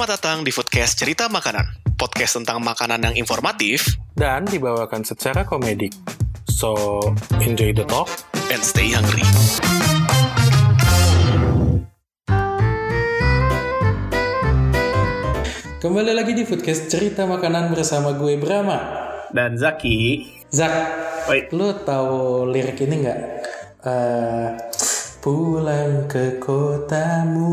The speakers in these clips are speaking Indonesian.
Selamat datang di Foodcast Cerita Makanan, podcast tentang makanan yang informatif dan dibawakan secara komedik. So, enjoy the talk. and stay hungry. Kembali lagi di Foodcast Cerita Makanan bersama gue Brahma. dan Zaki. Zak, Oi. lu tahu lirik ini nggak? Eh, pulang ke kotamu.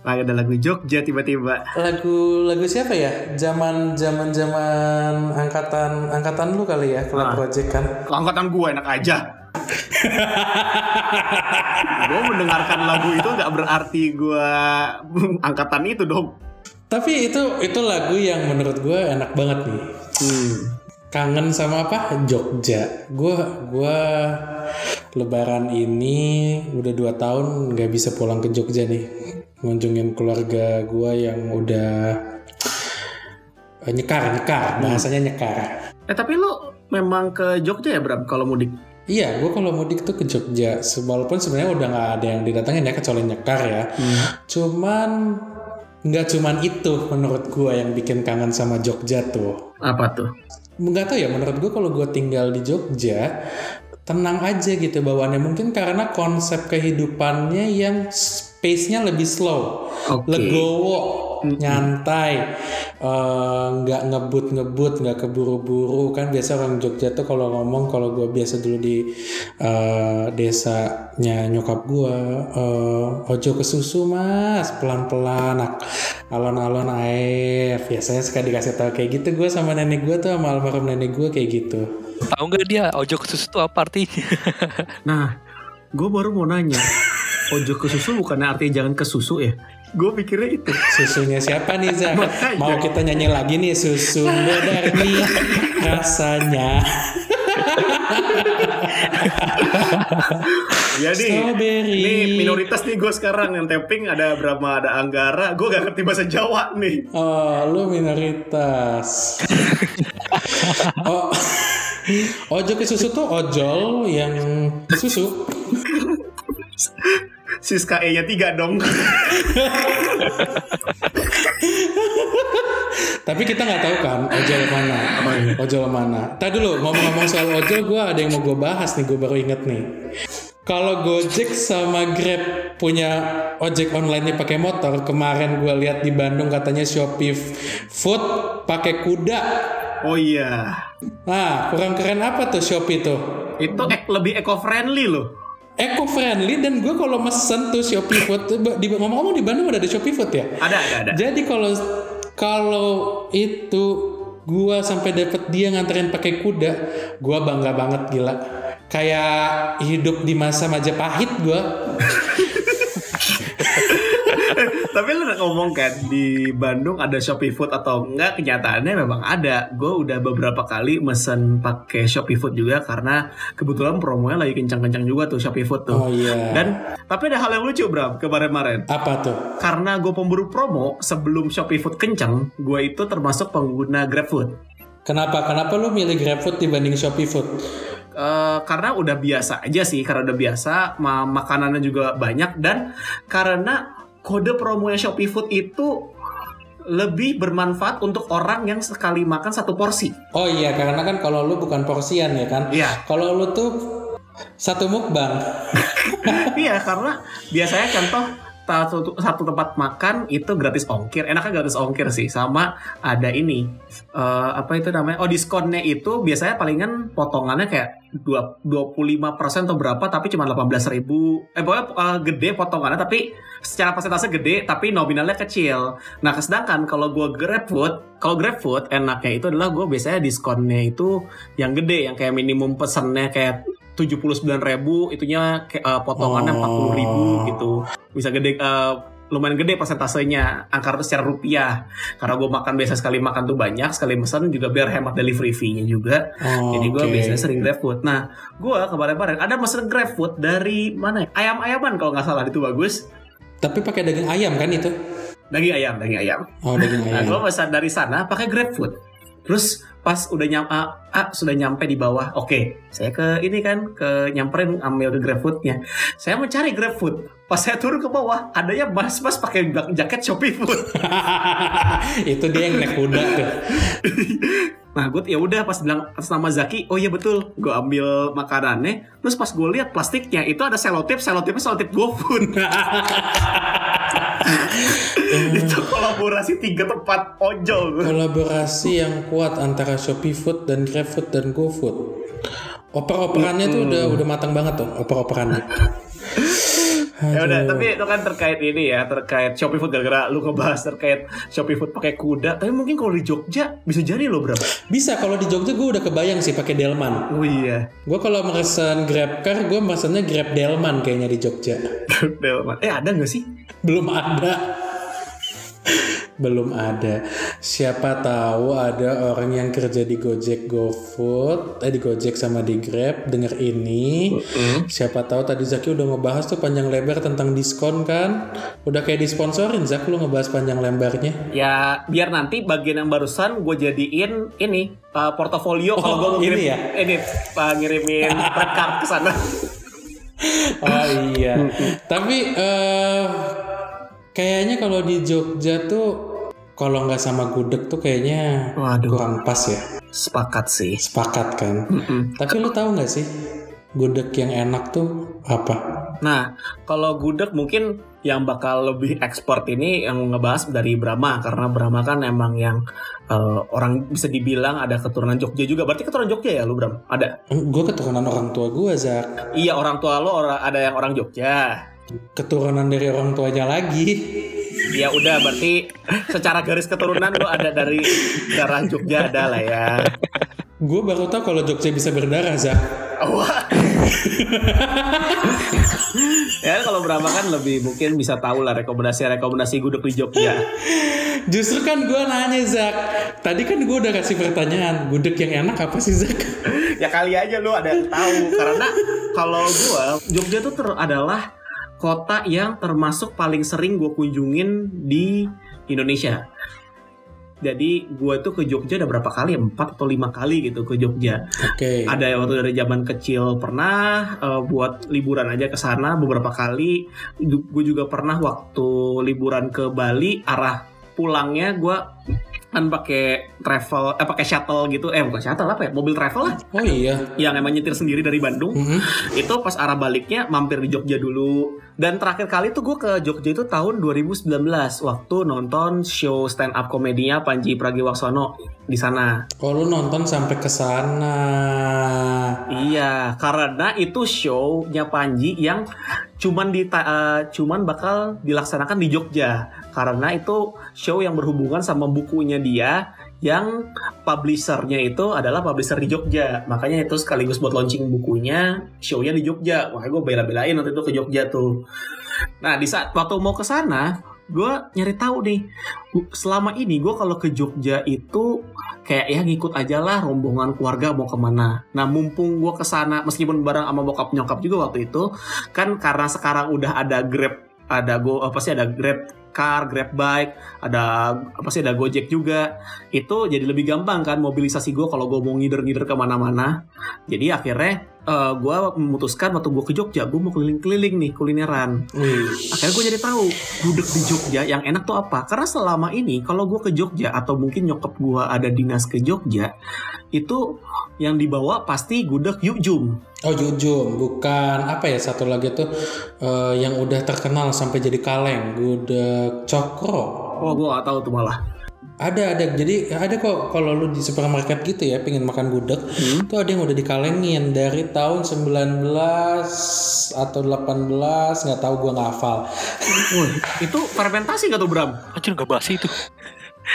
Ada lagu Jogja tiba-tiba. Lagu lagu siapa ya? Zaman zaman zaman angkatan angkatan lu kali ya, Club Ah. Project kan? Angkatan gue enak aja. gue mendengarkan lagu itu nggak berarti gue angkatan itu dong. Tapi itu itu lagu yang menurut gue enak banget nih. Hmm. kangen sama apa Jogja gue gua lebaran ini udah dua tahun nggak bisa pulang ke Jogja nih ngunjungin keluarga gue yang udah eh, nyekar nyekar. Bahasanya nyekar. Eh tapi lu memang ke Jogja ya Bram kalau mudik? iya gue kalau mudik tuh ke Jogja. Walaupun sebenarnya udah nggak ada yang didatengin ya kecuali nyekar ya. Cuman nggak cuman itu menurut gue yang bikin kangen sama Jogja tuh. Apa tuh? nggak tahu ya menurut gue kalau gue tinggal di Jogja tenang aja gitu bawaannya. Mungkin karena konsep kehidupannya yang space-nya lebih slow Oke. legowo nyantai eh, nggak ngebut ngebut nggak keburu-buru. Kan biasa orang Jogja tuh kalau ngomong kalau gue biasa dulu di eh, desanya nyokap gue eh, ojo ke susu mas pelan-pelan alon-alon air. Biasanya suka dikasih tahu kayak gitu. Gue sama nenek gue tuh sama almarhum nenek gue kayak gitu Tahu nggak dia ojo ke susu itu apa artinya? Nah, gue baru mau nanya. Ojo ke susu bukannya artinya jangan ke susu ya? Gue pikirnya itu. Susunya siapa nih? Makanya. Mau kita nyanyi lagi nih susu Darmi rasanya Ya nih, Strawberry. nih minoritas nih gue sekarang yang tapping ada Brahma, ada Anggara. Gue gak ngerti bahasa Jawa nih. Oh lu minoritas Oh Ojo ke susu tuh ojol yang susu Siska E nya tiga dong. Tapi kita nggak tahu kan ojol mana Ojol mana Tadi dulu ngomong-ngomong soal ojol gue ada yang mau gue bahas nih Gue baru inget nih kalau Gojek sama Grab punya ojek online nya pakai motor, kemarin gue lihat di Bandung katanya Shopee Food pakai kuda. Oh iya. Nah, kurang keren apa tuh Shopee tuh? Itu ek- lebih eco friendly loh. Eco friendly dan gue kalau mesen tuh Shopee Food di ngomong-ngomong di Bandung ada ada Shopee Food ya? Ada ada ada. Jadi kalau kalau itu gua sampai dapet dia nganterin pakai kuda, gua bangga banget gila. Kayak hidup di masa Majapahit gua. Tapi lu ngomong kan di Bandung ada Shopee Food atau enggak? Kenyataannya memang ada. Gue udah beberapa kali mesen pakai Shopee Food juga karena kebetulan promonya lagi kencang-kencang juga tuh Shopee Food tuh. Oh iya. Dan tapi ada hal yang lucu Bram kemarin-kemarin. Apa tuh? Karena gue pemburu promo sebelum Shopee Food kencang, gue itu termasuk pengguna GrabFood. Kenapa? Kenapa lu milih GrabFood dibanding Shopee Food? Eh, karena udah biasa aja sih, karena udah biasa, ma- makanannya juga banyak dan karena kode promonya Shopee Food itu lebih bermanfaat untuk orang yang sekali makan satu porsi. Oh iya, karena kan kalau lu bukan porsian ya kan? Iya. Kalau lu tuh satu mukbang. iya, karena biasanya contoh satu, satu tempat makan itu gratis ongkir, enaknya gratis ongkir sih, sama ada ini eh, apa itu namanya? Oh diskonnya itu biasanya palingan potongannya kayak dua- 25% atau berapa, tapi cuma 18.000 ribu. Eh pokoknya eh, gede potongannya, tapi secara persentase gede, tapi nominalnya kecil. Nah, sedangkan kalau gue GrabFood, kalau GrabFood enaknya itu adalah gue biasanya diskonnya itu yang gede, yang kayak minimum pesennya kayak 79.000 ribu, itunya kayak, eh, potongannya Oh. 40.000 ribu gitu. Bisa gede eh, lumayan gede persentasenya angka secara rupiah karena gue makan biasa sekali makan tuh banyak sekali mesen juga biar hemat delivery fee-nya juga Oh, jadi gue oke. biasanya sering GrabFood nah gue kemarin-kemarin ada mesen GrabFood dari mana ya? ayam-ayaman kalau nggak salah itu bagus Tapi pakai daging ayam kan itu? daging ayam daging ayam Oh, daging nah ayam. gue pesan dari sana pakai GrabFood terus pas udah nyam ah, ah, sudah nyampe di bawah. Oke saya ke ini kan ke nyamperin ambil ke GrabFoodnya saya mencari GrabFood pas saya turun ke bawah adanya mas-mas pakai jaket Shopee Food. Itu dia yang naik kuda tuh. nah gue ya udah pas bilang atas nama Zaki oh iya betul. Gue ambil makanannya. Terus pas gue lihat plastiknya itu ada selotip selotipnya selotip GoFood itu kolaborasi tiga tempat ojol Kolaborasi yang kuat antara Shopee Food dan GrabFood dan GoFood. Oper-operannya tuh udah udah matang banget tuh oper-operannya. Ya udah tapi itu kan terkait ini ya terkait Shopee Food gara-gara lu ngebahas terkait Shopee Food pakai kuda tapi mungkin kalau di Jogja bisa jadi loh berapa Bisa kalau di Jogja gue udah kebayang sih pakai Delman. oh iya Gue kalau mesen GrabCar gue mesennya Grab Delman kayaknya di Jogja. Delman. eh ada nggak sih Belum ada. Belum ada. Siapa tahu ada orang yang kerja di Gojek GoFood, eh di Gojek sama di Grab denger ini. Siapa tahu tadi Zaki udah ngebahas tuh panjang lebar tentang diskon kan? Udah kayak disponsorin Zak lu ngebahas panjang lebarnya. ya biar nanti bagian yang barusan gue jadiin ini uh, portofolio kalau Oh, gue mau ngirim ini ya? ini uh, ngirimin red card ke sana Oh iya. Tapi eh kayaknya kalau di Jogja tuh kalau nggak sama gudeg tuh kayaknya Waduh. kurang pas ya. sepakat sih Sepakat kan? Mm-mm. Tapi lu tahu nggak sih gudeg yang enak tuh apa? Nah, kalau gudeg mungkin yang bakal lebih ekspor ini yang ngebahas dari Brahma karena Brahma kan emang yang eh, orang bisa dibilang ada keturunan Jogja juga. Berarti keturunan Jogja ya lu Bram? Ada. Gue keturunan orang tua gue Zak. Iya orang tua lo orang ada yang orang Jogja. Keturunan dari orang tuanya lagi. Ya udah berarti secara garis keturunan lo ada dari darah Jogja ada lah ya. Gue baru tahu kalau Jogja bisa berdarah Zak. Wah. ya kalau Brahma kan lebih mungkin bisa tahu lah rekomendasi-rekomendasi gudeg di Jogja. Justru kan gue nanya Zak. Tadi kan gue udah kasih pertanyaan. Gudeg yang enak apa sih Zak? ya kali aja lu ada yang tahu karena kalau gua Jogja tuh ter- adalah kota yang termasuk paling sering gue kunjungin di Indonesia. Jadi gue tuh ke Jogja ada berapa kali? Empat atau lima kali gitu ke Jogja. Oke. Ada yang waktu dari zaman kecil pernah eh, buat liburan aja ke sana beberapa kali. Gue juga pernah waktu liburan ke Bali arah pulangnya gue kan pakai travel eh pakai shuttle gitu eh bukan shuttle apa ya mobil travel lah Oh iya. yang emang nyetir sendiri dari Bandung Mhm. itu pas arah baliknya mampir di Jogja dulu dan terakhir kali tuh gue ke Jogja itu tahun 2019 waktu nonton show stand up komedinya Panji Pragiwaksono di sana Oh lu nonton sampai ke sana. iya karena itu show-nya Panji yang cuman di cuman bakal dilaksanakan di Jogja. Karena itu show yang berhubungan sama bukunya dia yang publishernya itu adalah publisher di Jogja. Makanya itu sekaligus buat launching bukunya show-nya di Jogja. Makanya gue bela-belain waktu itu ke Jogja tuh. Nah di saat waktu mau ke sana gue nyari tahu nih selama ini gue kalau ke Jogja itu kayak ya ngikut aja lah rombongan keluarga mau ke mana. Nah mumpung gue ke sana meskipun bareng sama bokap nyokap juga waktu itu kan karena sekarang udah ada grab ada go apa sih ada grab car, grab bike, ada apa sih ada gojek juga. Itu jadi lebih gampang kan mobilisasi gue kalau gue mau ngider-ngider ke mana-mana. Jadi akhirnya eh, gue memutuskan waktu gue ke Jogja, gue mau keliling-keliling nih kulineran. Wih. Akhirnya gue jadi tahu gudeg di Jogja yang enak tuh apa. Karena selama ini kalau gue ke Jogja atau mungkin nyokap gue ada dinas ke Jogja, itu yang dibawa pasti gudeg Yuk Jum. Oh jujum, bukan apa ya satu lagi tuh eh, yang udah terkenal sampai jadi kaleng, gudeg cokro. Oh gue gak tahu tuh malah. Ada ada jadi ada kok kalau lu di supermarket gitu ya pengen makan gudeg, tuh ada yang udah dikalengin dari tahun 19 atau 18 nggak tahu gua nggak hafal. Wih, itu fermentasi gak tuh Bram? Anjir gak basi itu.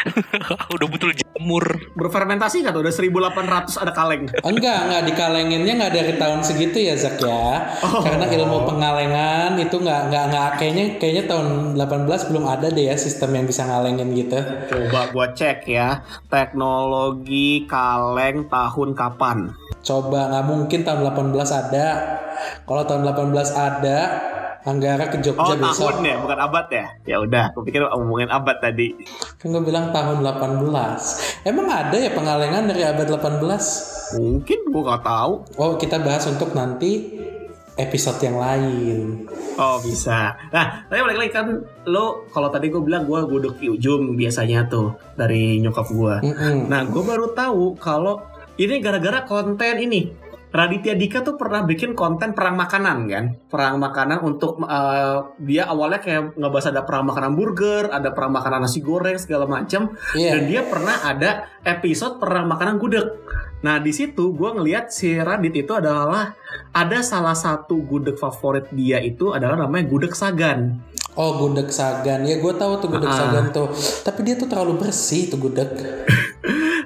Udah betul jamur. Berfermentasi tuh? Udah 1800 ada kaleng. Enggak, enggak dikalenginnya enggak dari tahun segitu ya Zak ya. Karena ilmu pengalengan itu enggak enggak enggak kayaknya kayaknya tahun 18 belum ada deh ya sistem yang bisa ngalengin gitu. Coba gua cek ya. Teknologi kaleng tahun kapan? Coba nggak mungkin tahun 18 ada. Kalau tahun 18 ada Anggara ke Jogja Oh besok. tahun ya, bukan abad ya? Ya udah, aku pikir ngomongin abad tadi. Kan gue bilang tahun 18. Emang ada ya pengalengan dari abad 18? Mungkin gua nggak tahu. Oh, kita bahas untuk nanti episode yang lain. Oh bisa. Nah, tapi balik lagi kan lo kalau tadi gue bilang gue gudeg di ujung biasanya tuh dari nyokap gue. Mm-mm. Nah, gue baru tahu kalau ini gara-gara konten ini. Raditya Dika tuh pernah bikin konten perang makanan kan, perang makanan untuk eh, dia awalnya kayak ngebahas ada perang makanan burger, ada perang makanan nasi goreng segala macam, Iya. dan dia pernah ada episode perang makanan gudeg. Nah di situ gue ngelihat si Radit itu adalah ada salah satu gudeg favorit dia itu adalah namanya gudeg Sagan. Oh, gudeg Sagan. Ya, gue tahu tuh gudeg Ah. Sagan tuh. Tapi dia tuh terlalu bersih tuh gudeg.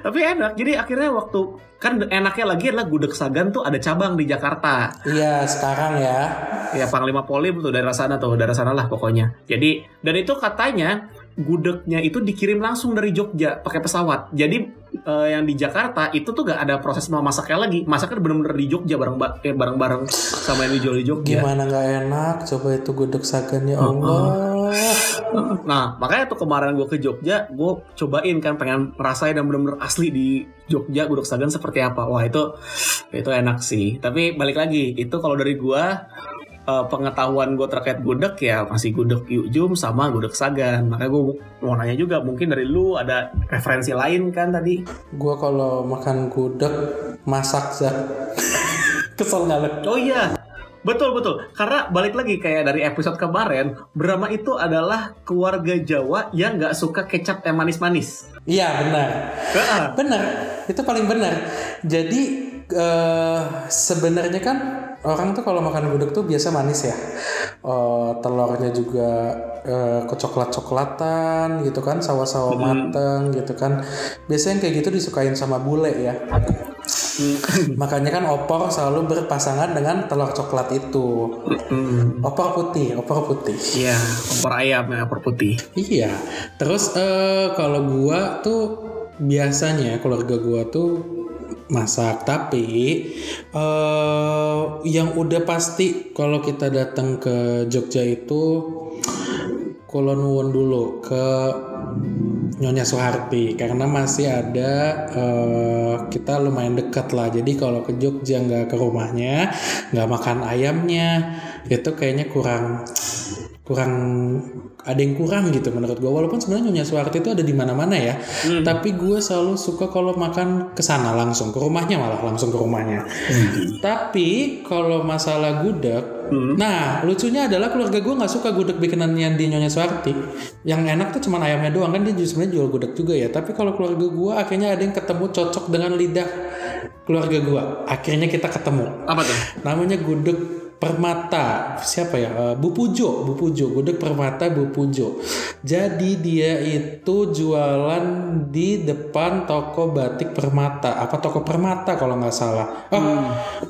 Tapi enak, jadi akhirnya waktu kan enaknya lagi adalah gudeg Sagan tuh ada cabang di Jakarta. Iya, sekarang ya. Ya Panglima Polim tuh daerah sana tuh, daerah sana lah pokoknya. Jadi dan itu katanya gudegnya itu dikirim langsung dari Jogja pakai pesawat. Jadi eh, yang di Jakarta itu tuh gak ada proses memasaknya lagi. Masaknya bener-bener di Jogja bareng eh, bareng-bareng sama yang dijual di Jogja. Gimana nggak enak? Coba itu gudeg Sagan ya Allah. Nah makanya tuh kemarin gue ke Jogja, gue cobain kan pengen rasain yang bener-bener asli di Jogja gudeg Sagan seperti apa. Wah itu itu enak sih. Tapi balik lagi itu kalau dari gue eh, pengetahuan gue terkait gudeg ya masih gudeg Yujum sama gudeg Sagan. Makanya gue mau nanya juga mungkin dari lu ada referensi lain kan tadi? Gue kalau makan gudeg masak Zak. Kesel nggak? Oh iya. Betul betul. Karena balik lagi kayak dari episode kemarin, Brahma itu adalah keluarga Jawa yang nggak suka kecap yang manis-manis. Iya benar. Benar, itu paling benar. Jadi eh, sebenarnya kan orang tuh kalau makan gudeg tuh biasa manis ya. Eh, telurnya juga eh, kecoklat-coklatan gitu kan, sawo-sawo mateng gitu kan. Biasanya kayak gitu disukain sama bule ya. Makanya kan opor selalu berpasangan dengan telur coklat itu. Hmm. Opor putih, opor putih. Iya, opor ayam ya, opor putih. Iya. Terus eh kalau gua tuh biasanya keluarga gua tuh masak tapi eh yang udah pasti kalau kita datang ke Jogja itu kalau nuwun dulu ke Nyonya Soeharti karena masih ada eh, kita lumayan dekat lah. Jadi kalau ke Jogja nggak ke rumahnya nggak makan ayamnya itu kayaknya kurang kurang ada yang kurang gitu menurut gue walaupun sebenarnya Nyonya Soeharti itu ada di mana-mana ya. Tapi gue selalu suka kalau makan ke sana langsung ke rumahnya malah langsung ke rumahnya. Tapi kalau masalah gudeg nah lucunya adalah keluarga gue nggak suka gudeg bikinannya di Nyonya Soeharti yang enak tuh cuma ayamnya doang kan dia sebenarnya jual gudeg juga ya. Tapi kalau keluarga gue akhirnya ada yang ketemu cocok dengan lidah keluarga gue akhirnya kita ketemu. Apa tuh? namanya gudeg Permata. Siapa ya? Eh, Bu Pujo. Bu Pujo. Gudeg Permata Bu Pujo. Jadi dia itu jualan di depan toko batik Permata. Apa toko Permata kalau nggak salah? Oh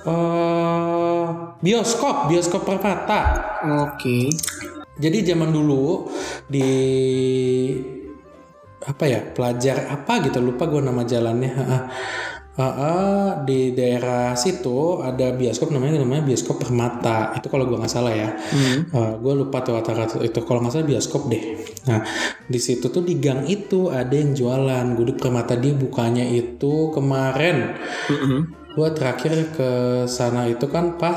eh, bioskop. Bioskop Permata. Oke. jadi zaman dulu di apa ya pelajar apa gitu. Lupa gue nama jalannya Heeh, di daerah situ ada bioskop namanya namanya bioskop Permata. Itu kalau gue nggak salah ya. Gue lupa tuh kata-kata itu. Kalau nggak salah bioskop deh. Nah di situ tuh di gang itu ada yang jualan. Gudeg Permata dia bukanya itu kemarin. Gue terakhir ke sana itu kan pas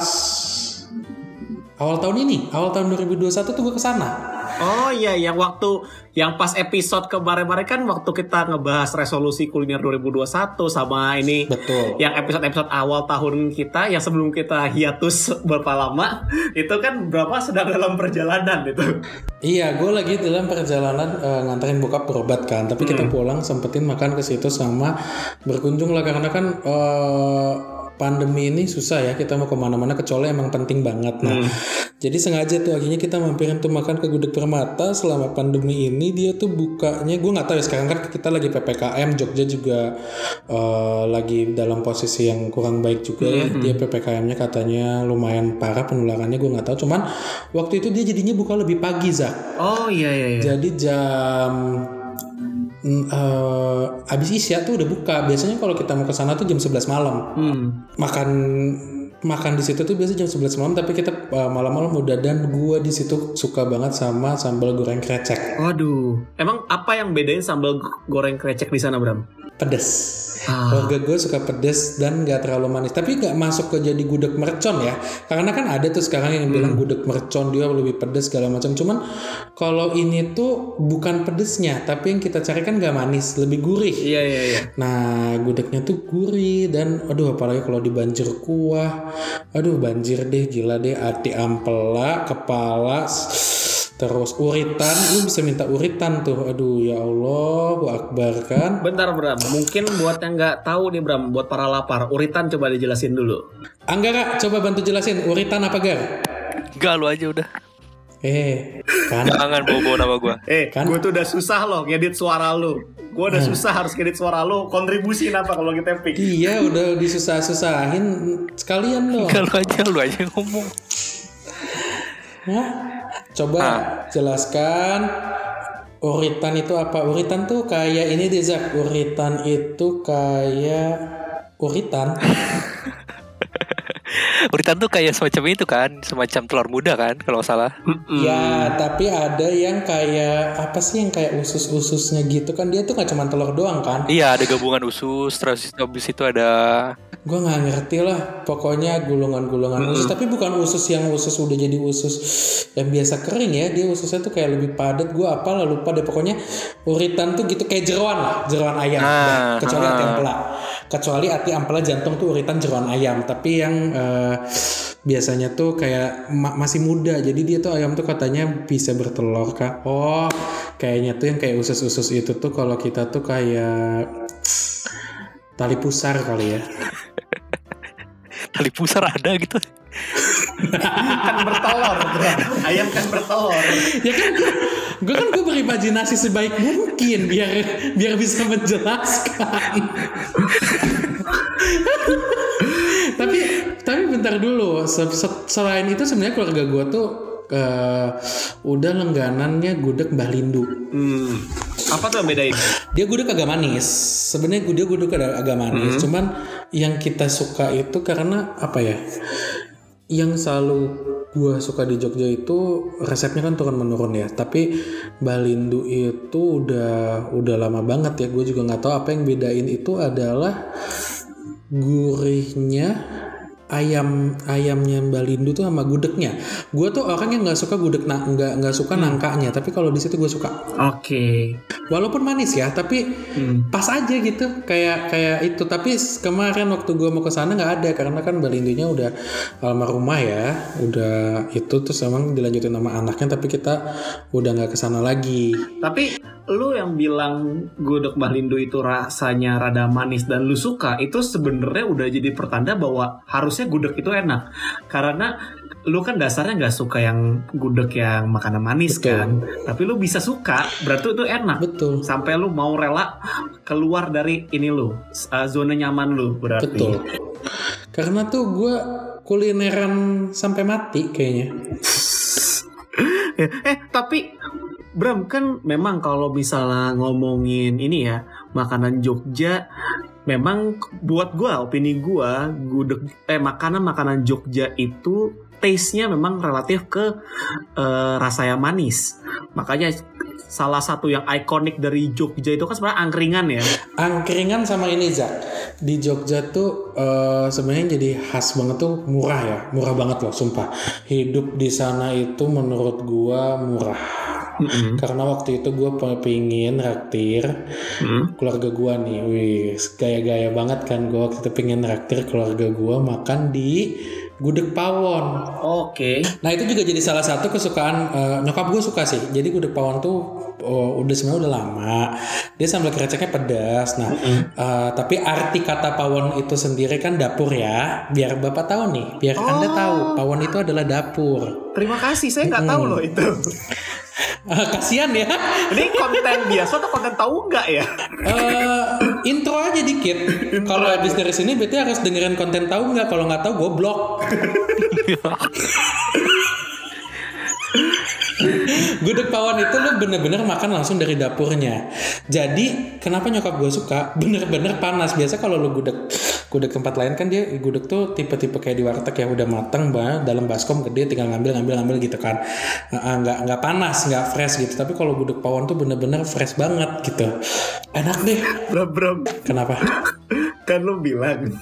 awal tahun ini. Awal tahun 2021 tuh gue ke sana Oh iya, yang waktu yang pas episode kemarin-kemarin kan waktu kita ngebahas resolusi kuliner 2021 sama ini betul yang episode-episode awal tahun kita yang sebelum kita hiatus berapa lama itu kan berapa sedang dalam perjalanan itu. Iya, gue lagi dalam perjalanan eh, nganterin bokap berobat kan, tapi kita pulang sempetin makan ke situ sama berkunjung lah karena kan eh, pandemi ini susah ya kita mau ke mana-mana kecuali emang penting banget. Nah, jadi sengaja tuh akhirnya kita mampirin tuh makan ke gudeg Permata. Selama pandemi ini dia tuh bukanya gue nggak tahu ya sekarang kan kita lagi ppkm Jogja juga eh, lagi dalam posisi yang kurang baik juga ya. Dia ppkm-nya katanya lumayan parah penularannya gue nggak tahu. Cuman waktu itu dia jadinya buka lebih pagi Zak. Oh iya iya iya. jadi jam eh, abis isya tuh udah buka. Biasanya kalau kita mau ke sana tuh jam 11 malam. Hmm. Makan makan di situ tuh biasa jam 11 malam tapi kita uh, malam-malam udah dan gua di situ suka banget sama sambal goreng krecek Waduh, emang apa yang bedain sambal goreng krecek di sana Bram? Pedes. Ah. keluarga gue suka pedes dan gak terlalu manis. Tapi gak masuk ke jadi gudeg mercon ya. Karena kan ada tuh sekarang yang bilang gudeg mercon dia lebih pedes segala macam. Cuman kalau ini tuh bukan pedesnya tapi yang kita cari kan gak manis lebih gurih. Iya iya iya. Nah, gudegnya tuh gurih dan aduh apalagi kalau dibanjir kuah. Aduh, banjir deh gila deh. Hati ampela, kepala terus uritan, lu bisa minta uritan tuh. Aduh, ya Allah, akbar kan. Bentar Bram, mungkin buat yang nggak tahu nih Bram, buat para lapar, uritan coba dijelasin dulu. Anggara, coba bantu jelasin uritan apa gar? Enggak lu aja udah. Eh, kan Jangan bawa-bawa nama gua. Eh, Kan- gue tuh udah susah loh ngedit suara lu. Gue udah susah harus ngedit suara lu. Kontribusiin apa kalau kita pick? Iya udah disusah-susahin sekalian. Enggak lu aja lu aja yang ngomong. Hah? Coba jelaskan uritan itu apa? Uritan tuh kayak ini deh Zak. Uritan itu kayak uritan. Uritan tuh kayak semacam itu kan, semacam telur muda kan kalau salah. Ya, tapi ada yang kayak apa sih yang kayak usus-ususnya gitu kan? Dia tuh nggak cuma telur doang kan? Iya ada gabungan usus, terus habis itu ada Gue nggak ngerti lah. Pokoknya gulungan-gulungan usus, tapi bukan usus yang usus udah jadi usus yang biasa kering ya. Dia ususnya tuh kayak lebih padat. Gue apa lah lupa deh. Pokoknya uritan tuh gitu kayak jeroan lah, jeroan ayam. Ah, Dah, kecuali ah. hati ampela. Kecuali hati ampela jantung tuh uritan jeroan ayam. Tapi yang eh, biasanya tuh kayak ma- masih muda. Jadi dia tuh ayam tuh katanya bisa bertelur kak. Oh, kayaknya tuh yang kayak usus-usus itu tuh kalau kita tuh kayak tali pusar kali ya. tali pusar ada gitu. kan bertelur. Ayam kan bertelur. ya kan gue kan gue berimajinasi sebaik mungkin biar biar bisa menjelaskan tapi tapi bentar dulu Se- se- selain itu sebenarnya keluarga gue tuh eh, udah langganannya gudeg Mbah Lindu. Hmm. Apa tuh yang bedain? dia gudeg agak manis. Sebenarnya dia gudeg agak, agak manis. Cuman yang kita suka itu karena apa ya? Yang selalu gua suka di Jogja itu resepnya kan turun menurun ya. Tapi Balindu itu udah udah lama banget ya. Gue juga nggak tahu apa yang bedain itu adalah gurihnya ayam ayamnya Balindu tuh sama gudegnya. Gue tuh orang yang nggak suka gudeg nggak nggak suka nangkanya tapi kalau di situ gue suka. Oke. walaupun manis ya tapi Hmm. pas aja gitu kayak kayak itu. Tapi kemarin waktu gua mau ke sana nggak ada karena kan balindinya udah almarhumah ya udah itu terus emang dilanjutin sama anaknya tapi kita udah nggak ke sana lagi. Tapi lu yang bilang gudeg Mbah Lindu itu rasanya rada manis dan lu suka, itu sebenarnya udah jadi pertanda bahwa harusnya gudeg itu enak. Karena lu kan dasarnya nggak suka yang gudeg yang makanan manis Betul. kan. Tapi lu bisa suka, berarti itu enak. betul Sampai lu mau rela keluar dari ini lu, uh, zona nyaman lu berarti. betul karena tuh gua kulineran sampai mati kayaknya Ya, eh tapi Bram kan memang kalau misalnya ngomongin ini ya makanan Jogja memang buat gua opini gua gudeg eh makanan makanan Jogja itu taste-nya memang relatif ke eh, rasa yang manis. Makanya salah satu yang ikonik dari Jogja itu kan sebenarnya angkringan ya. Angkringan sama ini Zak. Di Jogja tuh eh, sebenarnya jadi khas banget tuh murah ya. Murah banget loh sumpah. Hidup di sana itu menurut gua murah karena waktu itu gua pingin raktir Hmm. keluarga gua nih wih gaya-gaya banget kan gua waktu itu pengen raktir keluarga gua makan di gudeg pawon Oke Nah itu juga jadi salah satu kesukaan eh, nyokap gue suka sih. Jadi gudeg pawon tuh oh, udah sebenarnya udah lama. Dia sambal kreceknya pedas. Nah eh, tapi arti kata pawon itu sendiri kan dapur ya. Biar bapak tahu nih. Biar anda tahu pawon itu adalah dapur. Terima kasih saya nggak tahu loh itu Eh, kasian ya. ini konten biasa atau konten tahu nggak ya Eh, intro aja dikit. Kalau habis dari sini berarti harus dengerin konten tahu nggak? Kalau nggak tahu gue blok. Gudeg pawon itu lo bener-bener makan langsung dari dapurnya. Jadi kenapa nyokap gue suka? Bener-bener panas. Biasa kalau lo gudeg gudeg tempat lain kan dia gudeg tuh tipe-tipe kayak di warteg yang udah mateng banget dalam baskom gede tinggal ngambil ngambil ngambil gitu kan uh, nggak nggak panas nggak fresh gitu tapi kalau gudeg pawon tuh bener-bener fresh banget gitu enak deh Bram, Bram, kenapa kan lu bilang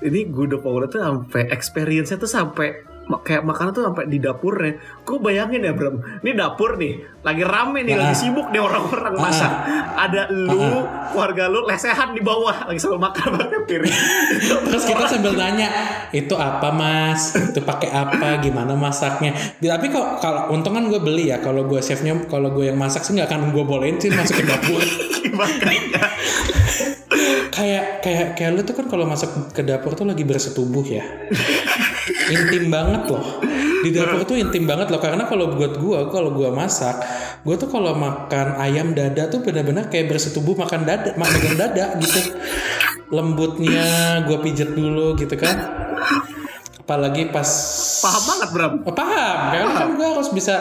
ini gudeg power tuh sampai experience-nya tuh sampai kayak makanan tuh sampai di dapurnya. Gue bayangin ya Bram, ini dapur nih, lagi rame nih, Ah. lagi sibuk nih orang-orang masak. Ada lu, keluarga lu lesehan di bawah lagi sama makan pakai piring. Terus kita sambil nanya, itu apa mas? Itu pakai apa? Gimana masaknya? Tapi kok kalau untung kan gue beli ya. Kalau gue chefnya, kalau gue yang masak sih nggak akan gue bolehin sih masuk ke dapur. Makanya kayak kayak kayak lu tuh kan kalau masuk ke dapur tuh lagi bersetubuh ya. intim banget loh. Di dapur tuh intim banget loh karena kalau buat gue, kalau gue masak, gue tuh kalau makan ayam dada tuh benar-benar kayak bersetubuh makan dada, makan dada gitu. Lembutnya gue pijet dulu gitu kan. Apalagi pas paham banget Bram. Oh, paham, karena kan gue harus bisa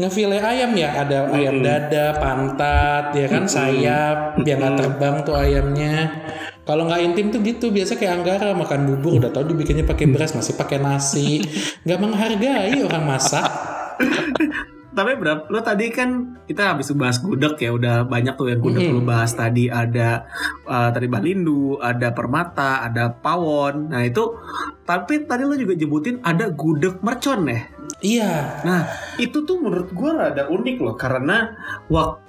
ngefile ayam ya. Ada ayam dada, pantat, ya kan sayap, biar nggak terbang tuh ayamnya. Kalau nggak intim tuh gitu, biasa kayak Anggara makan bubur udah tau dibikinnya pakai beras masih pakai nasi, nggak menghargai orang masak. Tapi Bram, lo tadi kan kita habis bahas gudeg ya, udah banyak tuh yang gudeg lo bahas tadi ada uh, tadi Balindu, ada Permata, ada Pawon. Nah itu, tapi tadi lo juga nyebutin ada gudeg mercon ya. Iya, Nah, itu tuh menurut gua rada unik loh karena waktu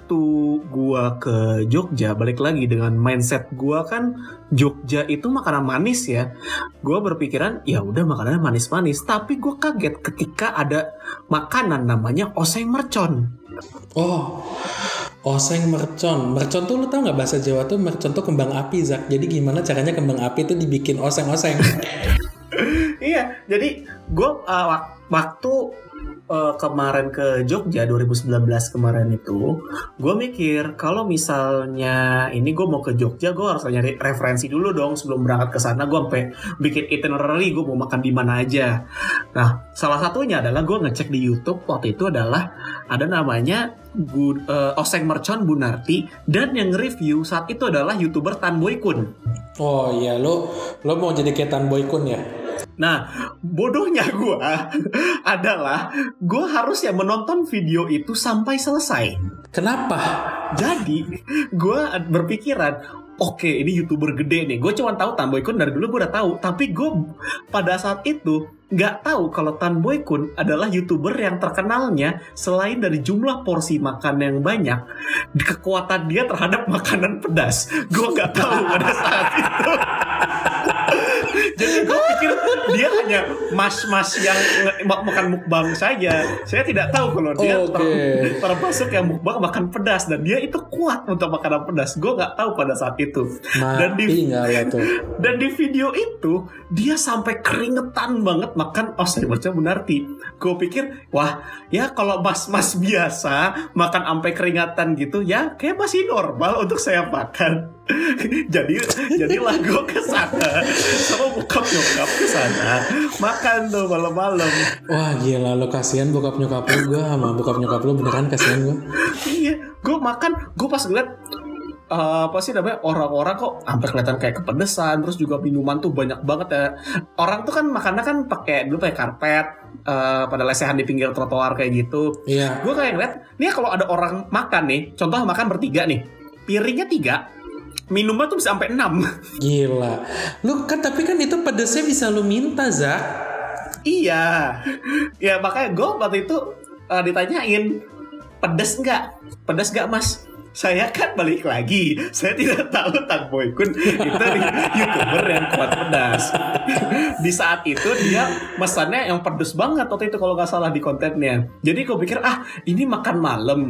gua ke Jogja balik lagi dengan mindset gua kan Jogja itu makanan manis ya. Gua berpikiran ya udah makanannya manis-manis, tapi gua kaget ketika ada makanan namanya oseng mercon. oh. Oseng mercon, mercon tuh lu tau nggak bahasa Jawa tuh mercon tuh kembang api Zak. Jadi gimana caranya kembang api tuh dibikin oseng-oseng? iya, jadi gua uh, wak- waktu uh, kemarin ke Jogja 2019 kemarin itu, gue mikir kalau misalnya ini gue mau ke Jogja, gue harus nyari referensi dulu dong sebelum berangkat ke sana. Gue sampai bikin itinerary, gue mau makan di mana aja. Nah, salah satunya adalah gue ngecek di YouTube waktu itu adalah ada namanya Gu- uh, Oseng Mercon Bunarti dan yang review saat itu adalah youtuber Tan Boy Kun. Oh iya, lo lo mau jadi kayak Tan Boy Kun ya? Nah, bodohnya gue adalah gue harus ya menonton video itu sampai selesai. Kenapa? Jadi, gue berpikiran, oke ini youtuber gede nih. Gue cuma tahu Tan Boy Kun dari dulu gue udah tahu. Tapi gue pada saat itu nggak tahu kalau Tan Boy Kun adalah youtuber yang terkenalnya selain dari jumlah porsi makan yang banyak, kekuatan dia terhadap makanan pedas. Gue nggak tahu pada saat itu. Jadi gue pikir dia hanya mas-mas yang makan mukbang saja. Saya tidak tahu kalau dia ter- termasuk yang mukbang makan pedas dan dia itu kuat untuk makanan pedas. Gue nggak tahu pada saat itu. Dan di Mati lo tuh? dan di video itu dia sampai keringetan banget makan oh saya baca Bunarti. Gue pikir wah ya kalau mas-mas biasa makan sampai keringatan gitu ya kayak masih normal untuk saya makan. jadi jadilah gue ke sana sama bokap nyokap ke sana makan tuh malam-malam. Wah gila lo kasihan bokap nyokap lo gue sama bokap nyokap lo beneran kasihan gue. iya, gue makan, gue pas ngeliat eh, apa sih namanya orang-orang kok sampai kelihatan kayak kepedesan terus juga minuman tuh banyak banget ya orang tuh kan makannya kan pakai dulu pakai karpet eh, pada lesehan di pinggir trotoar kayak gitu Iya. gue kayak ngeliat nih kalau ada orang makan nih contoh makan bertiga nih piringnya tiga minumnya tuh bisa sampai enam Gila. Lu kan tapi kan itu pedesnya bisa lu minta Zak. iya ya makanya gue waktu itu eh, ditanyain pedes nggak pedes nggak mas saya kan balik lagi. Saya tidak tahu Tan Boy Kun. Itu youtuber yang kuat pedas. Di saat itu dia mesannya yang pedes banget waktu itu kalau nggak salah di kontennya. Jadi gue pikir ah ini makan malam.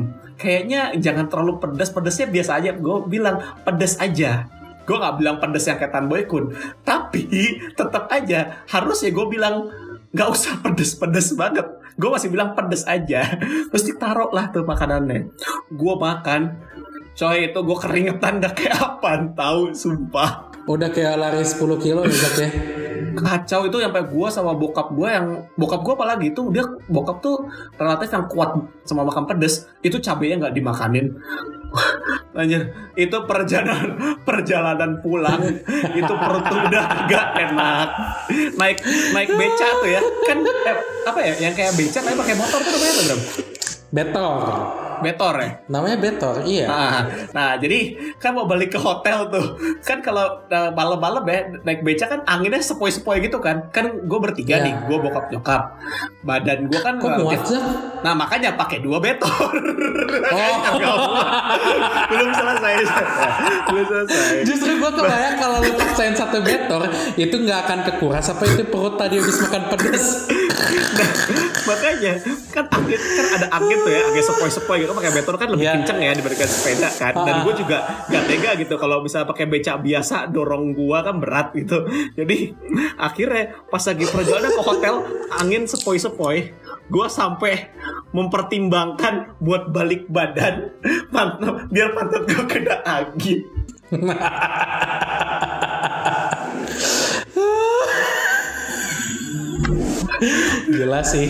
Kayaknya jangan terlalu pedas pedesnya biasa aja. Gue bilang pedes aja. Gue nggak bilang pedes yang kayak Tan Boy Kun. Tapi tetap aja. Harus ya gue bilang nggak usah pedes-pedes banget. Gue masih bilang pedes aja. Terus ditaruh lah tuh makanannya. Gue makan coy itu gue keringetan gak kayak apa tahu sumpah Udah kayak lari 10 kilo ya Zak ya. kacau itu sampai gue sama bokap gue yang bokap gue apalagi itu dia bokap tuh relatif yang kuat sama makan pedes itu cabenya nggak dimakanin Anjir, itu perjalanan perjalanan pulang itu perut udah agak enak. Naik naik beca tuh ya. Kan eh, apa ya yang kayak beca tapi pakai motor tuh namanya apa, Bram? Betor. Betor ya. Namanya Betor, iya. Nah, nah, jadi kan mau balik ke hotel tuh. Kan kalau uh, malam-malam ya naik beca kan anginnya sepoi-sepoi gitu kan. Kan gue bertiga Iya. nih, gue bokap nyokap. Badan gue kan Kok muat sih? Nah makanya pakai dua betor. Oh. Belum selesai. Belum selesai. Justru gue kebayang kalau lu paksain satu betor itu nggak akan kekuras apa itu perut tadi habis makan pedes. Nah, makanya kan angin kan ada angin tuh ya, angin sepoi-sepoi gitu pakai betor kan lebih Iya. kenceng ya dibandingkan sepeda kan. Dan gue juga gak tega gitu kalau bisa pakai becak biasa dorong gua kan berat gitu. Jadi akhirnya pas lagi perjalanan ke hotel angin sepoi-sepoi gue sampai mempertimbangkan buat balik badan pantat, biar pantat gue kena angin Gila sih.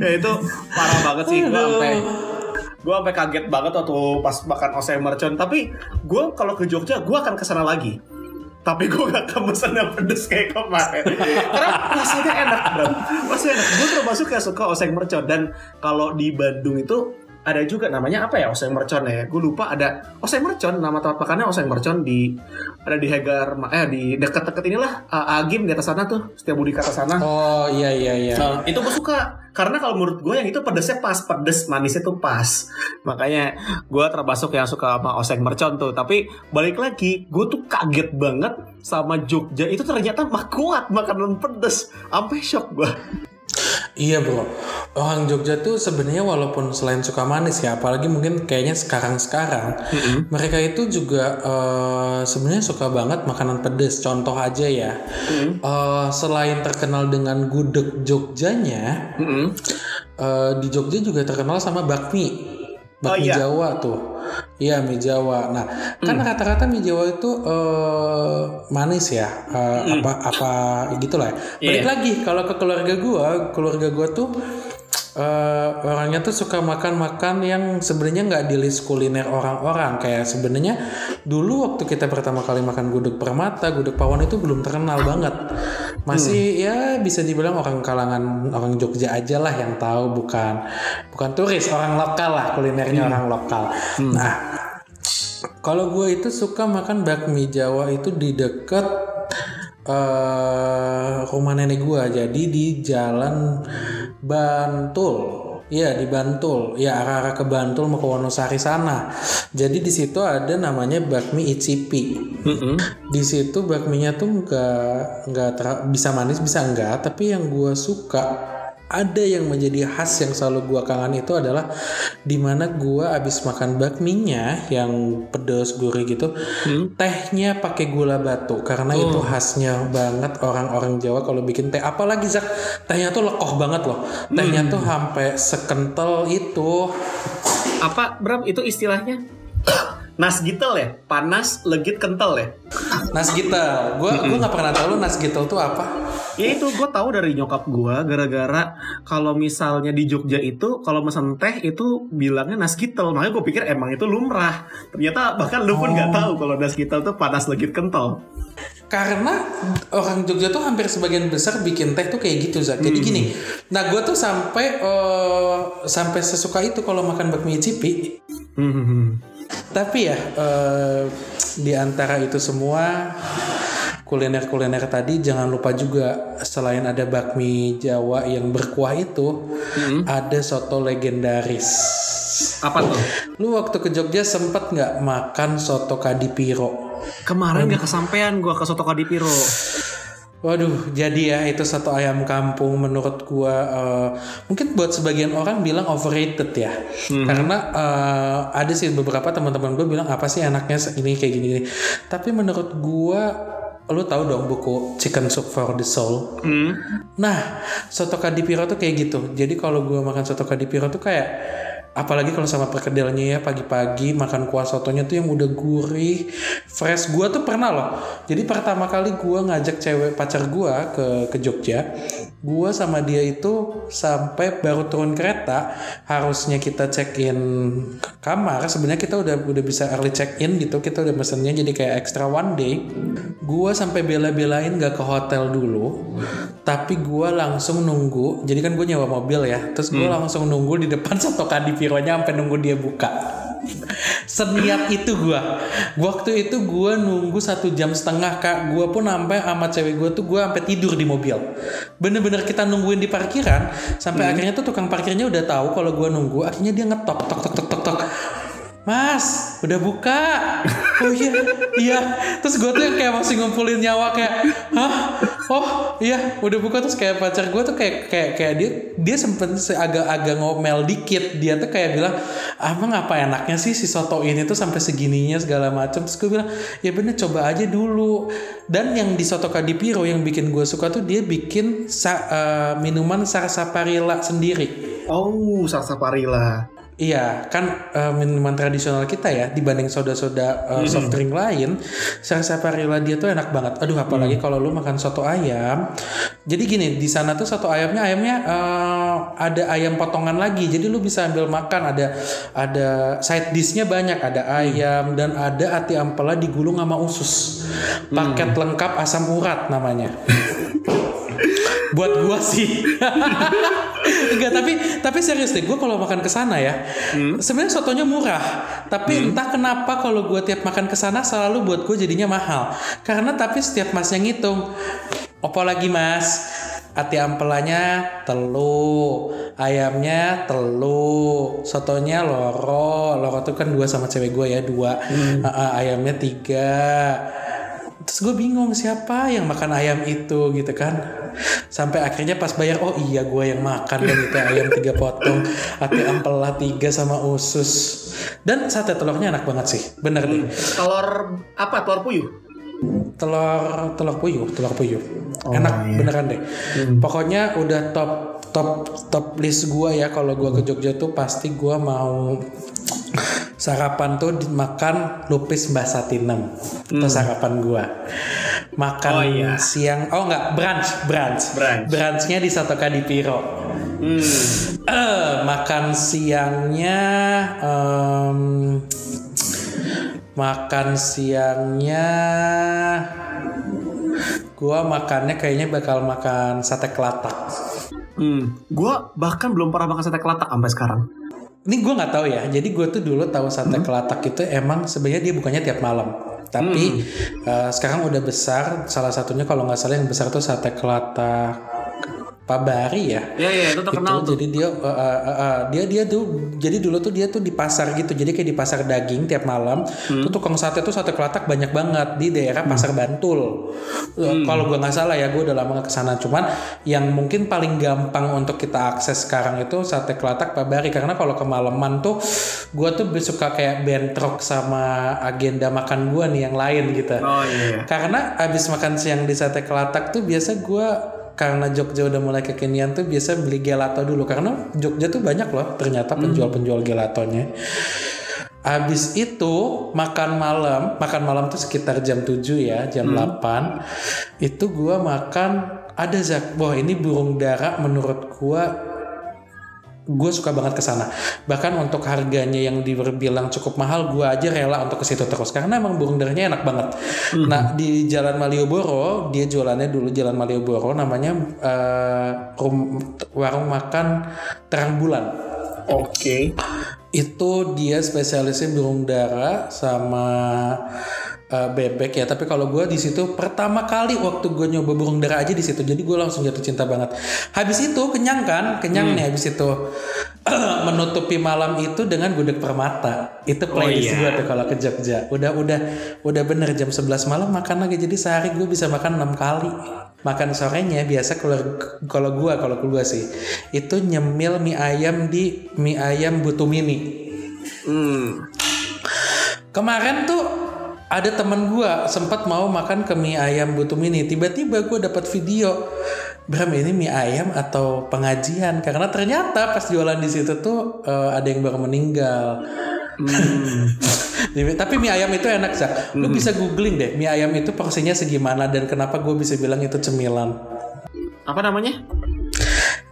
ya itu parah banget sih gue sampai gue sampai kaget banget waktu pas makan oseng mercon tapi gue kalau ke Jogja gue akan ke sana lagi. Tapi gue gak akan pesen yang pedes kayak kemarin. Karena rasanya enak bro rasanya enak. Gue termasuk yang suka oseng mercon dan kalau di Bandung itu ada juga namanya apa ya oseng mercon ya? Gue lupa ada oseng mercon nama tempat makannya oseng mercon di ada di Hegar eh di deket-deket inilah uh, Agim di atas sana tuh setiap budi ke atas sana. Oh iya iya iya. Nah, itu gue suka karena kalau menurut gue yang itu pedesnya pas pedes manisnya tuh pas. Makanya gue termasuk yang suka sama oseng mercon tuh. Tapi balik lagi gue tuh kaget banget sama Jogja. Itu ternyata mah kuat makanan pedes. Sampai shock gue Iya bro, orang Jogja tuh sebenarnya walaupun selain suka manis ya, apalagi mungkin kayaknya sekarang-sekarang, mereka itu juga eh, sebenarnya suka banget makanan pedas. Contoh aja ya, eh, selain terkenal dengan gudeg Jogjanya, eh, di Jogja juga terkenal sama bakmi, Oh, bakmi iya. Jawa tuh. Iya mie Jawa. Nah, kan rata-rata mie Jawa itu eh, manis ya, eh, apa apa gitulah. Ya. Balik Iya. lagi kalau ke keluarga gua, keluarga gua tuh eh, orangnya tuh suka makan-makan yang sebenarnya nggak di list kuliner orang-orang. Kayak sebenarnya dulu waktu kita pertama kali makan gudeg Permata, gudeg Pawon itu belum terkenal banget. Masih ya bisa dibilang orang kalangan orang Jogja aja lah yang tahu, bukan bukan turis, orang lokal lah kulinernya orang lokal. Nah, kalau gue itu suka makan bakmi Jawa itu di dekat eh rumah nenek gue. Jadi di Jalan Bantul. Iya di Bantul, ya arah-arah ke Bantul mau ke Wonosari sana. Jadi di situ ada namanya bakmi Icipi. Di situ bakminya tuh nggak nggak bisa manis bisa enggak, tapi yang gue suka ada yang menjadi khas yang selalu gua kangen itu adalah di mana gua abis makan bakminya yang pedas gurih gitu tehnya pakai gula batu. Karena itu khasnya banget orang-orang Jawa kalau bikin teh. Apalagi Zak tehnya tuh lekoh banget loh. Tehnya tuh sampai sekental itu. Apa Bram? Itu istilahnya nasgitel ya? Panas legit kental ya? Nasgitel gua gua nggak pernah tahu lo nasgitel tuh apa. Ya itu gue tahu dari nyokap gue gara-gara kalau misalnya di Jogja itu kalau mesen teh itu bilangnya nasgitel makanya gue pikir emang itu lumrah. Ternyata bahkan lu pun nggak tahu kalau nasgitel tuh panas legit kental. Karena orang Jogja tuh hampir sebagian besar bikin teh tuh kayak gitu Zak. Jadi gini, nah gue tuh sampai eh, sampai sesuka itu kalau makan bakmi cipi. Tapi ya eh, di antara itu semua kuliner-kuliner tadi jangan lupa juga selain ada bakmi Jawa yang berkuah itu ada soto legendaris. apa tuh Lu waktu ke Jogja sempet nggak makan soto kadipiro? kemarin nggak kesampaian gue ke soto kadipiro Waduh, jadi ya itu satu ayam kampung menurut gua eh, mungkin buat sebagian orang bilang overrated ya. Karena eh, ada sih beberapa teman-teman gue bilang apa sih enaknya ini kayak gini gini. Tapi menurut gua lu tahu dong buku Chicken Soup for the Soul. Nah, soto kadipiro tuh kayak gitu. Jadi kalau gua makan soto kadipiro tuh kayak apalagi kalau sama perkedelnya ya pagi-pagi makan kuah sotonya tuh yang udah gurih fresh. Gua tuh pernah loh. Jadi pertama kali gua ngajak cewek pacar gua ke ke Jogja gua sama dia itu sampai baru turun kereta harusnya kita check in kamar sebenarnya kita udah udah bisa early check in gitu kita udah mesennya jadi kayak extra one day. Gua sampai bela-belain gak ke hotel dulu tapi gua langsung nunggu jadi kan gue nyewa mobil ya terus gue langsung nunggu di depan satu kadi pironya sampai nunggu dia buka seniat itu gue waktu itu gue nunggu satu jam setengah kak. Gue pun sampai sama cewek gue tuh gue sampai tidur di mobil. Bener-bener kita nungguin di parkiran sampai akhirnya tuh tukang parkirnya udah tahu kalau gue nunggu akhirnya dia ngetok tok tok tok tok tok. Mas, udah buka. Oh iya, iya. Terus gue tuh kayak masih ngumpulin nyawa kayak, hah? Oh iya, udah buka terus kayak pacar gue tuh kayak kayak kayak dia dia sempet se- agak-agak ngomel dikit. Dia tuh kayak bilang, emang apa enaknya sih si soto ini tuh sampai segininya segala macam. Terus gue bilang, ya bener coba aja dulu. Dan yang di soto Kadipiro yang bikin gue suka tuh dia bikin sa- eh, minuman sarsaparilla sendiri. Oh, sarsaparilla. Iya, kan eh, minuman tradisional kita ya dibanding soda-soda eh, soft drink lain, sarsaparilla dia tuh enak banget. Aduh, apalagi kalau lu makan soto ayam. Jadi gini, di sana tuh soto ayamnya ayamnya eh, ada ayam potongan lagi. Jadi lu bisa ambil makan ada ada side dishnya banyak, ada ayam dan ada ati ampela digulung sama usus. Paket lengkap asam urat namanya. buat gua sih. Enggak tapi tapi serius deh gua kalau makan ke sana ya sebenarnya sotonya murah tapi entah kenapa kalau gua tiap makan ke sana selalu buat gue jadinya mahal. Karena tapi setiap masnya ngitung opo lagi mas? Ati ampelanya telu ayamnya telu sotonya loro. Loro tuh kan dua sama cewek gue ya dua. Ah, ayamnya tiga Terus gue bingung siapa yang makan ayam itu gitu kan. Sampai akhirnya pas bayar oh iya gue yang makan dan itu ayam tiga potong Ati ampela tiga sama usus. Dan sate telurnya enak banget sih Bener deh. Telur apa? Telur puyuh. Telur telur puyuh Telur puyuh. Enak beneran deh. Pokoknya udah top top top list gue ya. Kalau gue ke Jogja tuh pasti gue mau sarapan tuh makan lupis Mbak Satinem itu sarapan gua makan Oh, iya. siang oh enggak brunch brunch Brunch. brunchnya di Soto Kadipiro Hmm. eh makan siangnya em, makan siangnya gua makannya kayaknya bakal makan sate kelatak Hmm. Gua bahkan belum pernah makan sate kelatak sampai sekarang. Ini gue nggak tahu ya. Jadi gue tuh dulu tahu sate kelatak itu emang sebenarnya dia bukannya tiap malam. Tapi eh, sekarang udah besar. Salah satunya kalau nggak salah yang besar tuh sate kelatak Pabari ya. Iya iya itu Itu, terkenal tuh. jadi dia eh, eh, eh, eh, dia dia tuh jadi dulu tuh dia tuh di pasar gitu jadi kayak di pasar daging tiap malam Hmm. tuh tukang sate tuh sate kelatak banyak banget di daerah pasar Bantul Hmm. kalau gua nggak salah ya gue udah lama nggak ke sana cuman yang mungkin paling gampang untuk kita akses sekarang itu sate kelatak Pabari karena kalau kemalaman tuh gua tuh suka kayak bentrok sama agenda makan gua nih yang lain gitu Oh iya. karena abis makan siang di sate kelatak tuh biasa gue karena Jogja udah mulai kekinian tuh biasa beli gelato dulu karena Jogja tuh banyak loh ternyata penjual-penjual gelatonya. Abis itu makan malam, makan malam tuh sekitar jam 7 ya, jam 8. Itu gua makan ada Zak. Wah, ini burung dara menurut gua gue suka banget ke sana. Bahkan untuk harganya yang dibilang cukup mahal, gue aja rela untuk ke situ terus karena emang burung darahnya enak banget. Nah di Jalan Malioboro dia jualannya dulu Jalan Malioboro namanya eh, rum- warung makan terang bulan. Oke. Itu dia spesialisnya burung dara sama eh, bebek ya. Tapi kalau gue di situ pertama kali waktu gue nyoba burung dara aja di situ, jadi gue langsung jatuh cinta banget. Habis itu kenyang kan, kenyang nih habis itu menutupi malam itu dengan gudeg permata. Itu playlist iya. gue tuh kalau ke Jogja. Udah udah udah bener jam 11 malam makan lagi. Jadi sehari gue bisa makan enam kali. Makan sorenya biasa kalau kalau gua kalau gua sih itu nyemil mie ayam di mie ayam butuh mini. Hmm. Kemarin tuh ada teman gua sempat mau makan ke mie ayam butuh mini. Tiba-tiba gua dapat video Bram ini mie ayam atau pengajian karena ternyata pas jualan di situ tuh eh, ada yang baru meninggal. Jadi, Tapi mie ayam itu enak Zak. Lu bisa googling deh mie ayam itu porsinya segimana dan kenapa gue bisa bilang itu cemilan. Apa namanya?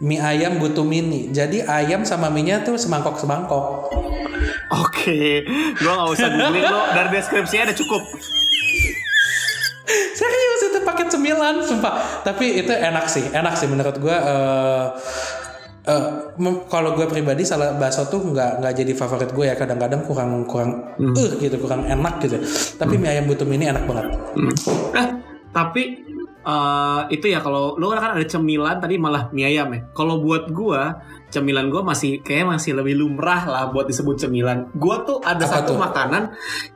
Mie ayam butuh mini. Jadi ayam sama mie-nya tuh semangkok semangkok. Oke, gua nggak usah googling lo. Dari deskripsinya ada cukup. Serius itu paket cemilan, sumpah. Tapi itu enak sih, enak sih menurut eh eh, mem- kalau gue pribadi salah bakso tuh nggak nggak jadi favorit gue ya kadang-kadang kurang kurang eh gitu kurang enak gitu tapi mie ayam butuh ini enak banget Eh, tapi eh, itu ya kalau lo kan ada cemilan tadi malah mie ayam ya. Kalau buat gua cemilan gua masih kayak masih lebih lumrah lah buat disebut cemilan. Gua tuh ada Apa satu tuh? makanan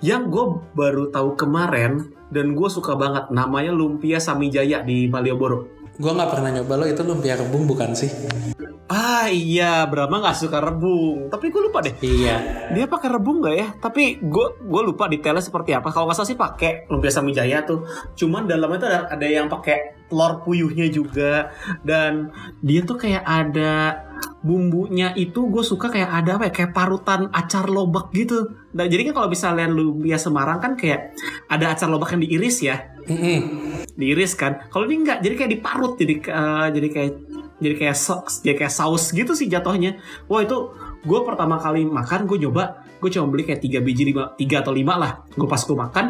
yang gue baru tahu kemarin dan gue suka banget namanya lumpia Samijaya di Malioboro. gue nggak pernah nyoba lo itu lumpia rebung bukan sih Ah iya, Brahma nggak suka rebung. Tapi gue lupa deh. iya Dia pakai rebung nggak ya? Tapi gue gue lupa detailnya seperti apa. Kalau nggak salah sih pakai lumpia Samijaya tuh. Cuman dalamnya tuh ada, ada yang pakai telur puyuhnya juga. Dan dia tuh kayak ada bumbunya itu gue suka kayak ada apa ya kayak parutan acar lobak gitu. Nah, jadi kan kalau misalnya lumpia Semarang kan kayak ada acar lobak yang diiris ya diiris kan. Kalau ini enggak, jadi kayak diparut, jadi eh, jadi kayak jadi kayak saus, jadi kayak saus gitu sih jatuhnya. Wah itu gue pertama kali makan gue nyoba, gue cuma beli kayak tiga biji lima, tiga atau lima lah. Gue pas gue makan,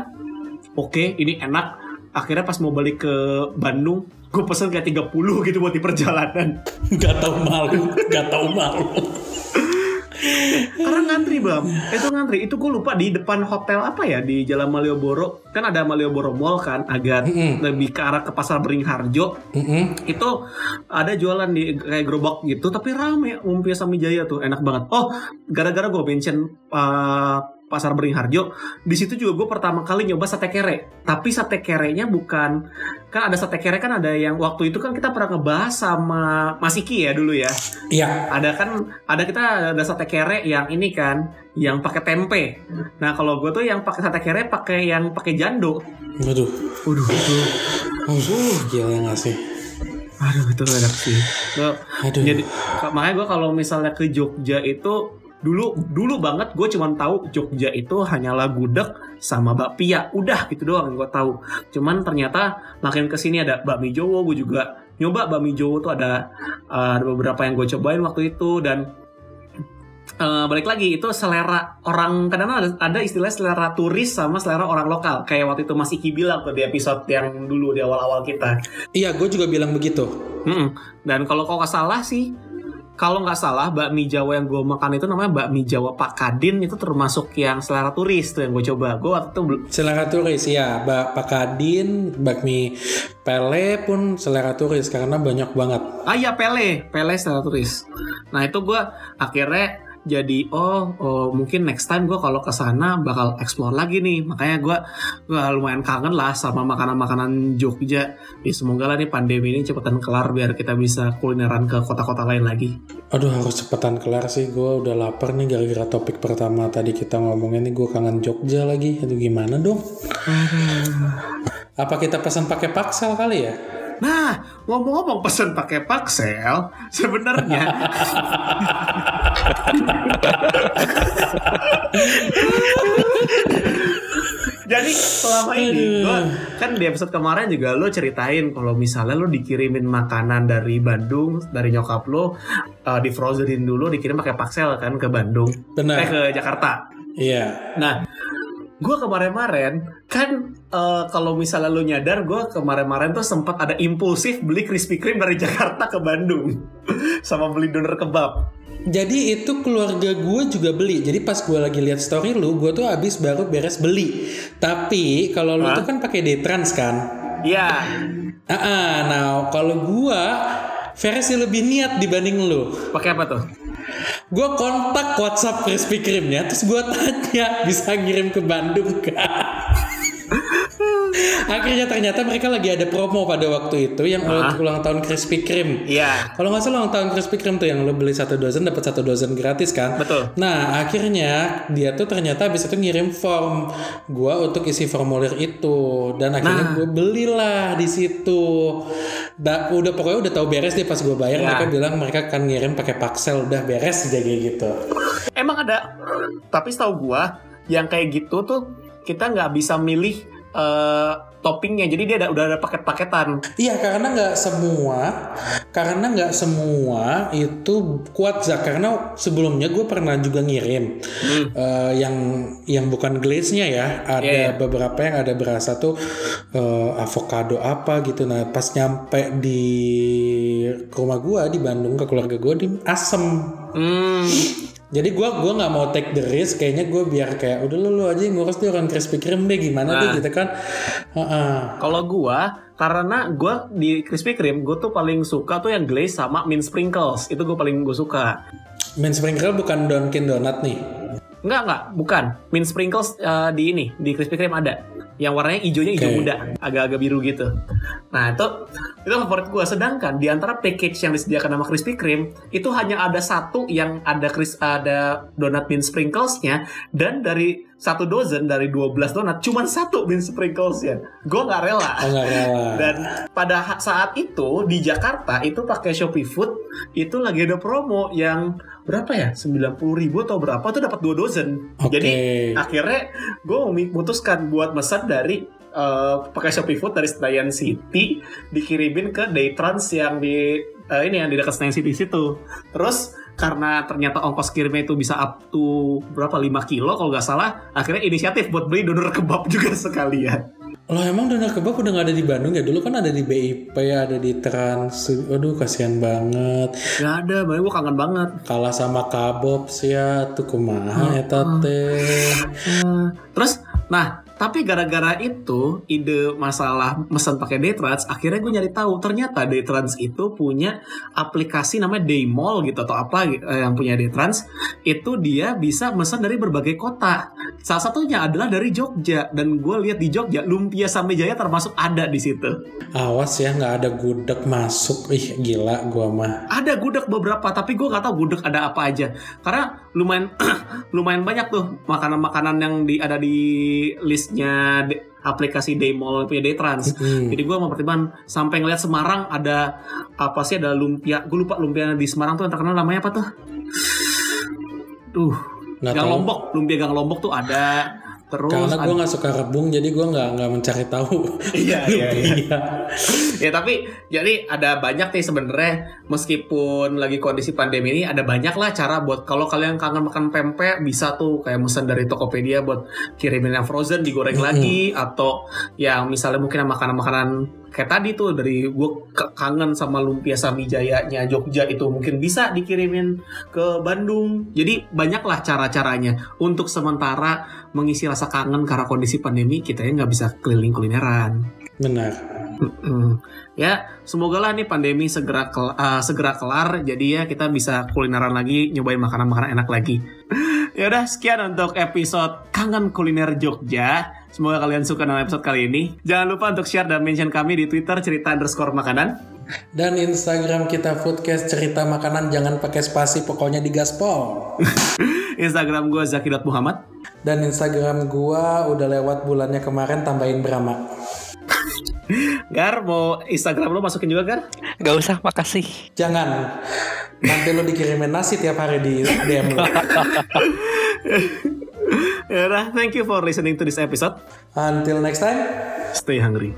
oke ini enak. Akhirnya pas mau balik ke Bandung, gue pesen kayak 30 gitu buat di perjalanan. nggak tahu malu nggak tahu malu Karena ngantri bang, itu ngantri. Itu gue lupa di depan hotel apa ya di Jalan Malioboro. Kan ada Malioboro Mall kan, agak Mm-mm. lebih ke arah ke pasar Beringharjo. Mm-mm. itu ada jualan di kayak gerobak gitu tapi rame lumpia Samijaya tuh enak banget oh gara-gara gue mention uh, pasar Beringharjo di situ juga gue pertama kali nyoba sate kere. Tapi sate kerenya bukan kan ada sate kere kan ada yang waktu itu kan kita pernah ngebahas sama Mas Iki ya dulu ya. Iya. Ada kan ada kita ada sate kere yang ini kan yang pakai tempe. Nah kalau gue tuh yang pakai sate kere pakai yang pakai jando. Waduh. Waduh itu. Uh, gila nggak sih? Aduh itu enak sih. Aduh. Jadi ka- makanya gue kalau misalnya ke Jogja itu dulu dulu banget gue cuma tahu Jogja itu hanyalah gudeg sama bakpia. Udah gitu doang yang gue tahu. Cuman ternyata makin ke sini ada bakmi Jowo gue juga nyoba bakmi Jowo tuh ada uh, ada beberapa yang gue cobain waktu itu dan uh, balik lagi itu selera orang kadang ada, ada istilah selera turis sama selera orang lokal. Kayak waktu itu Mas Iki bilang tuh di episode yang dulu di awal-awal kita. Iya gue juga bilang begitu. Mm-mm. Dan kalau kau salah sih, kalau nggak salah bakmi Jawa yang gue makan itu namanya bakmi Jawa Pak Kadin itu termasuk yang selera turis tuh yang gue coba. Gue waktu itu selera turis ya Bak Pak Kadin bakmi Pele pun selera turis karena banyak banget ah iya Pele, Pele selera turis. Nah itu gue akhirnya jadi oh, oh mungkin next time gue kalau ke sana bakal explore lagi nih. Makanya gue gue lumayan kangen lah sama makanan-makanan Jogja. Ya semoga lah nih pandemi ini cepetan kelar biar kita bisa kulineran ke kota-kota lain lagi. Aduh harus cepetan kelar sih. Gue udah lapar nih gara-gara topik pertama tadi kita ngomongin nih. Gue kangen Jogja lagi. Aduh gimana dong? Apa kita pesan pakai paksel kali ya? Nah, ngomong-ngomong pesen pakai paksel, sebenarnya Jadi selama ini gua kan di episode kemarin juga lo ceritain kalau misalnya lo dikirimin makanan dari Bandung dari nyokap lo uh, di frozenin dulu dikirim pakai paksel kan ke Bandung Benar. eh ke Jakarta. Iya Nah, gue kemarin-kemarin kan eh, kalau misalnya lu nyadar, gue kemarin-kemarin tuh sempat ada impulsif beli Krispy Kreme dari Jakarta ke Bandung sama beli doner kebab. Jadi itu keluarga gue juga beli. Jadi pas gue lagi lihat story lu, gue tuh abis baru beres beli. Tapi kalau lu Hah? tuh kan pakai Detrans kan? Iya, Ah, ah, nah kalau gue versi lebih niat dibanding lu. pakai apa tuh? Gue kontak WhatsApp Krispy Kreme-nya, terus gue tanya bisa ngirim ke Bandung kan? Akhirnya ternyata mereka lagi ada promo pada waktu itu yang Ah. ulang tahun Krispy Kreme. Iya. Kalau nggak salah ulang tahun Krispy Kreme tuh yang lo beli satu dozen dapat satu dozen gratis kan? Betul. Nah akhirnya dia tuh ternyata habis itu ngirim form gua untuk isi formulir itu dan akhirnya Nah. gue belilah di situ. Da, udah pokoknya udah tahu beres deh pas gue bayar Ya. mereka bilang mereka akan ngirim pakai paksel udah beres aja kayak gitu. Emang ada, tapi setahu gua yang kayak gitu tuh kita nggak bisa milih eh, toppingnya. Jadi dia ada, udah ada paket-paketan. Iya karena nggak semua, karena nggak semua itu kuat Zak. Karena sebelumnya gue pernah juga ngirim eh, yang yang bukan glaze-nya ya. Ada Iya, iya. beberapa yang ada berasa tuh eh, avocado apa gitu. Nah pas nyampe di rumah gue di Bandung ke keluarga gue di asem. Hmm, Jadi gue gua nggak mau take the risk. Kayaknya gue biar kayak udah lu, lu aja ngurus deh orang Krispy Kreme deh gimana deh Nah. gitu kan. Heeh. kalau gua karena gua di Krispy Kreme gue tuh paling suka tuh yang glaze sama mint sprinkles. Itu gue paling gue suka. Mint sprinkle bukan Dunkin Donut nih. Enggak, enggak, bukan. Mint sprinkles eh, di ini, di Krispy Kreme ada. Yang warnanya hijaunya hijau Oke. muda, agak-agak biru gitu. Nah, itu itu favorit gue. Sedangkan di antara package yang disediakan sama Krispy Kreme, itu hanya ada satu yang ada kris ada donat mint sprinklesnya dan dari satu dozen dari 12 donat cuman satu mint sprinklesnya. Gue nggak rela. Oh rela. Dan pada saat itu di Jakarta itu pakai Shopee Food itu lagi ada promo yang berapa ya 90.000 ribu atau berapa tuh dapat dua dozen. Oke. Jadi akhirnya gue memutuskan buat pesan dari eh, pakai Shopee Food dari Senayan City dikirimin ke Daytrans yang di eh, ini yang di dekat Senayan City situ. Terus karena ternyata ongkos kirimnya itu bisa up to berapa 5 kilo kalau nggak salah akhirnya inisiatif buat beli donor kebab juga sekalian. Loh emang donor kebab udah gak ada di Bandung ya? Dulu kan ada di BIP, ada di Trans. Aduh kasihan banget. Gak ada, makanya gue kangen banget. Kalah sama Kabob sih ya. Tuh kumaha eta teh. Eh, terus, nah, tapi gara-gara itu ide masalah mesen pakai Daytrans, akhirnya gue nyari tahu ternyata Daytrans itu punya aplikasi namanya Daymall gitu atau apa eh, yang punya Daytrans itu dia bisa mesen dari berbagai kota. Salah satunya adalah dari Jogja dan gue lihat di Jogja Lumpia Samijaya termasuk ada di situ. Awas ya nggak ada gudeg masuk. Ih gila gua mah. Ada gudeg beberapa, tapi gue nggak tahu gudeg ada apa aja. Karena lumayan lumayan banyak tuh makanan-makanan yang di ada di listnya de- aplikasi Daymall punya Daytrans. Hmm. Jadi gue mempertimbangkan sampai ngeliat Semarang ada apa sih ada lumpia. Gue lupa lumpia di Semarang tuh yang terkenal namanya apa tuh? Duh, Nggak Gang tahu. Lombok, lumpia Gang Lombok tuh ada. Terus Karena gue nggak suka rebung, jadi gue nggak nggak mencari tahu. Iya, iya, iya. Ya tapi jadi ada banyak nih sebenarnya meskipun lagi kondisi pandemi ini ada banyak lah cara buat kalau kalian kangen makan pempek bisa tuh kayak pesan dari Tokopedia buat kirimin yang frozen digoreng Mm-mm. lagi atau yang misalnya mungkin makanan-makanan kayak tadi tuh dari gue kangen sama lumpia samijayanya Jogja itu mungkin bisa dikirimin ke Bandung jadi banyaklah cara-caranya untuk sementara mengisi rasa kangen karena kondisi pandemi kita ya nggak bisa keliling kulineran Benar. Mm-mm. Ya, semoga lah nih pandemi segera kel- uh, segera kelar. Jadi ya kita bisa kulineran lagi, nyobain makanan-makanan enak lagi. ya udah, sekian untuk episode Kangen Kuliner Jogja. Semoga kalian suka dengan episode kali ini. Jangan lupa untuk share dan mention kami di Twitter cerita underscore makanan. Dan Instagram kita Foodcast cerita makanan jangan pakai spasi pokoknya digaspol. Instagram gue zaki.muhammad. Dan Instagram gua udah lewat bulannya kemarin tambahin Brahma. Gar, mau Instagram lo masukin juga Gar? Gak usah, makasih. Jangan. Nanti lo dikirimin nasi tiap hari di DM lo. ya udah, thank you for listening to this episode. Until next time. Stay hungry.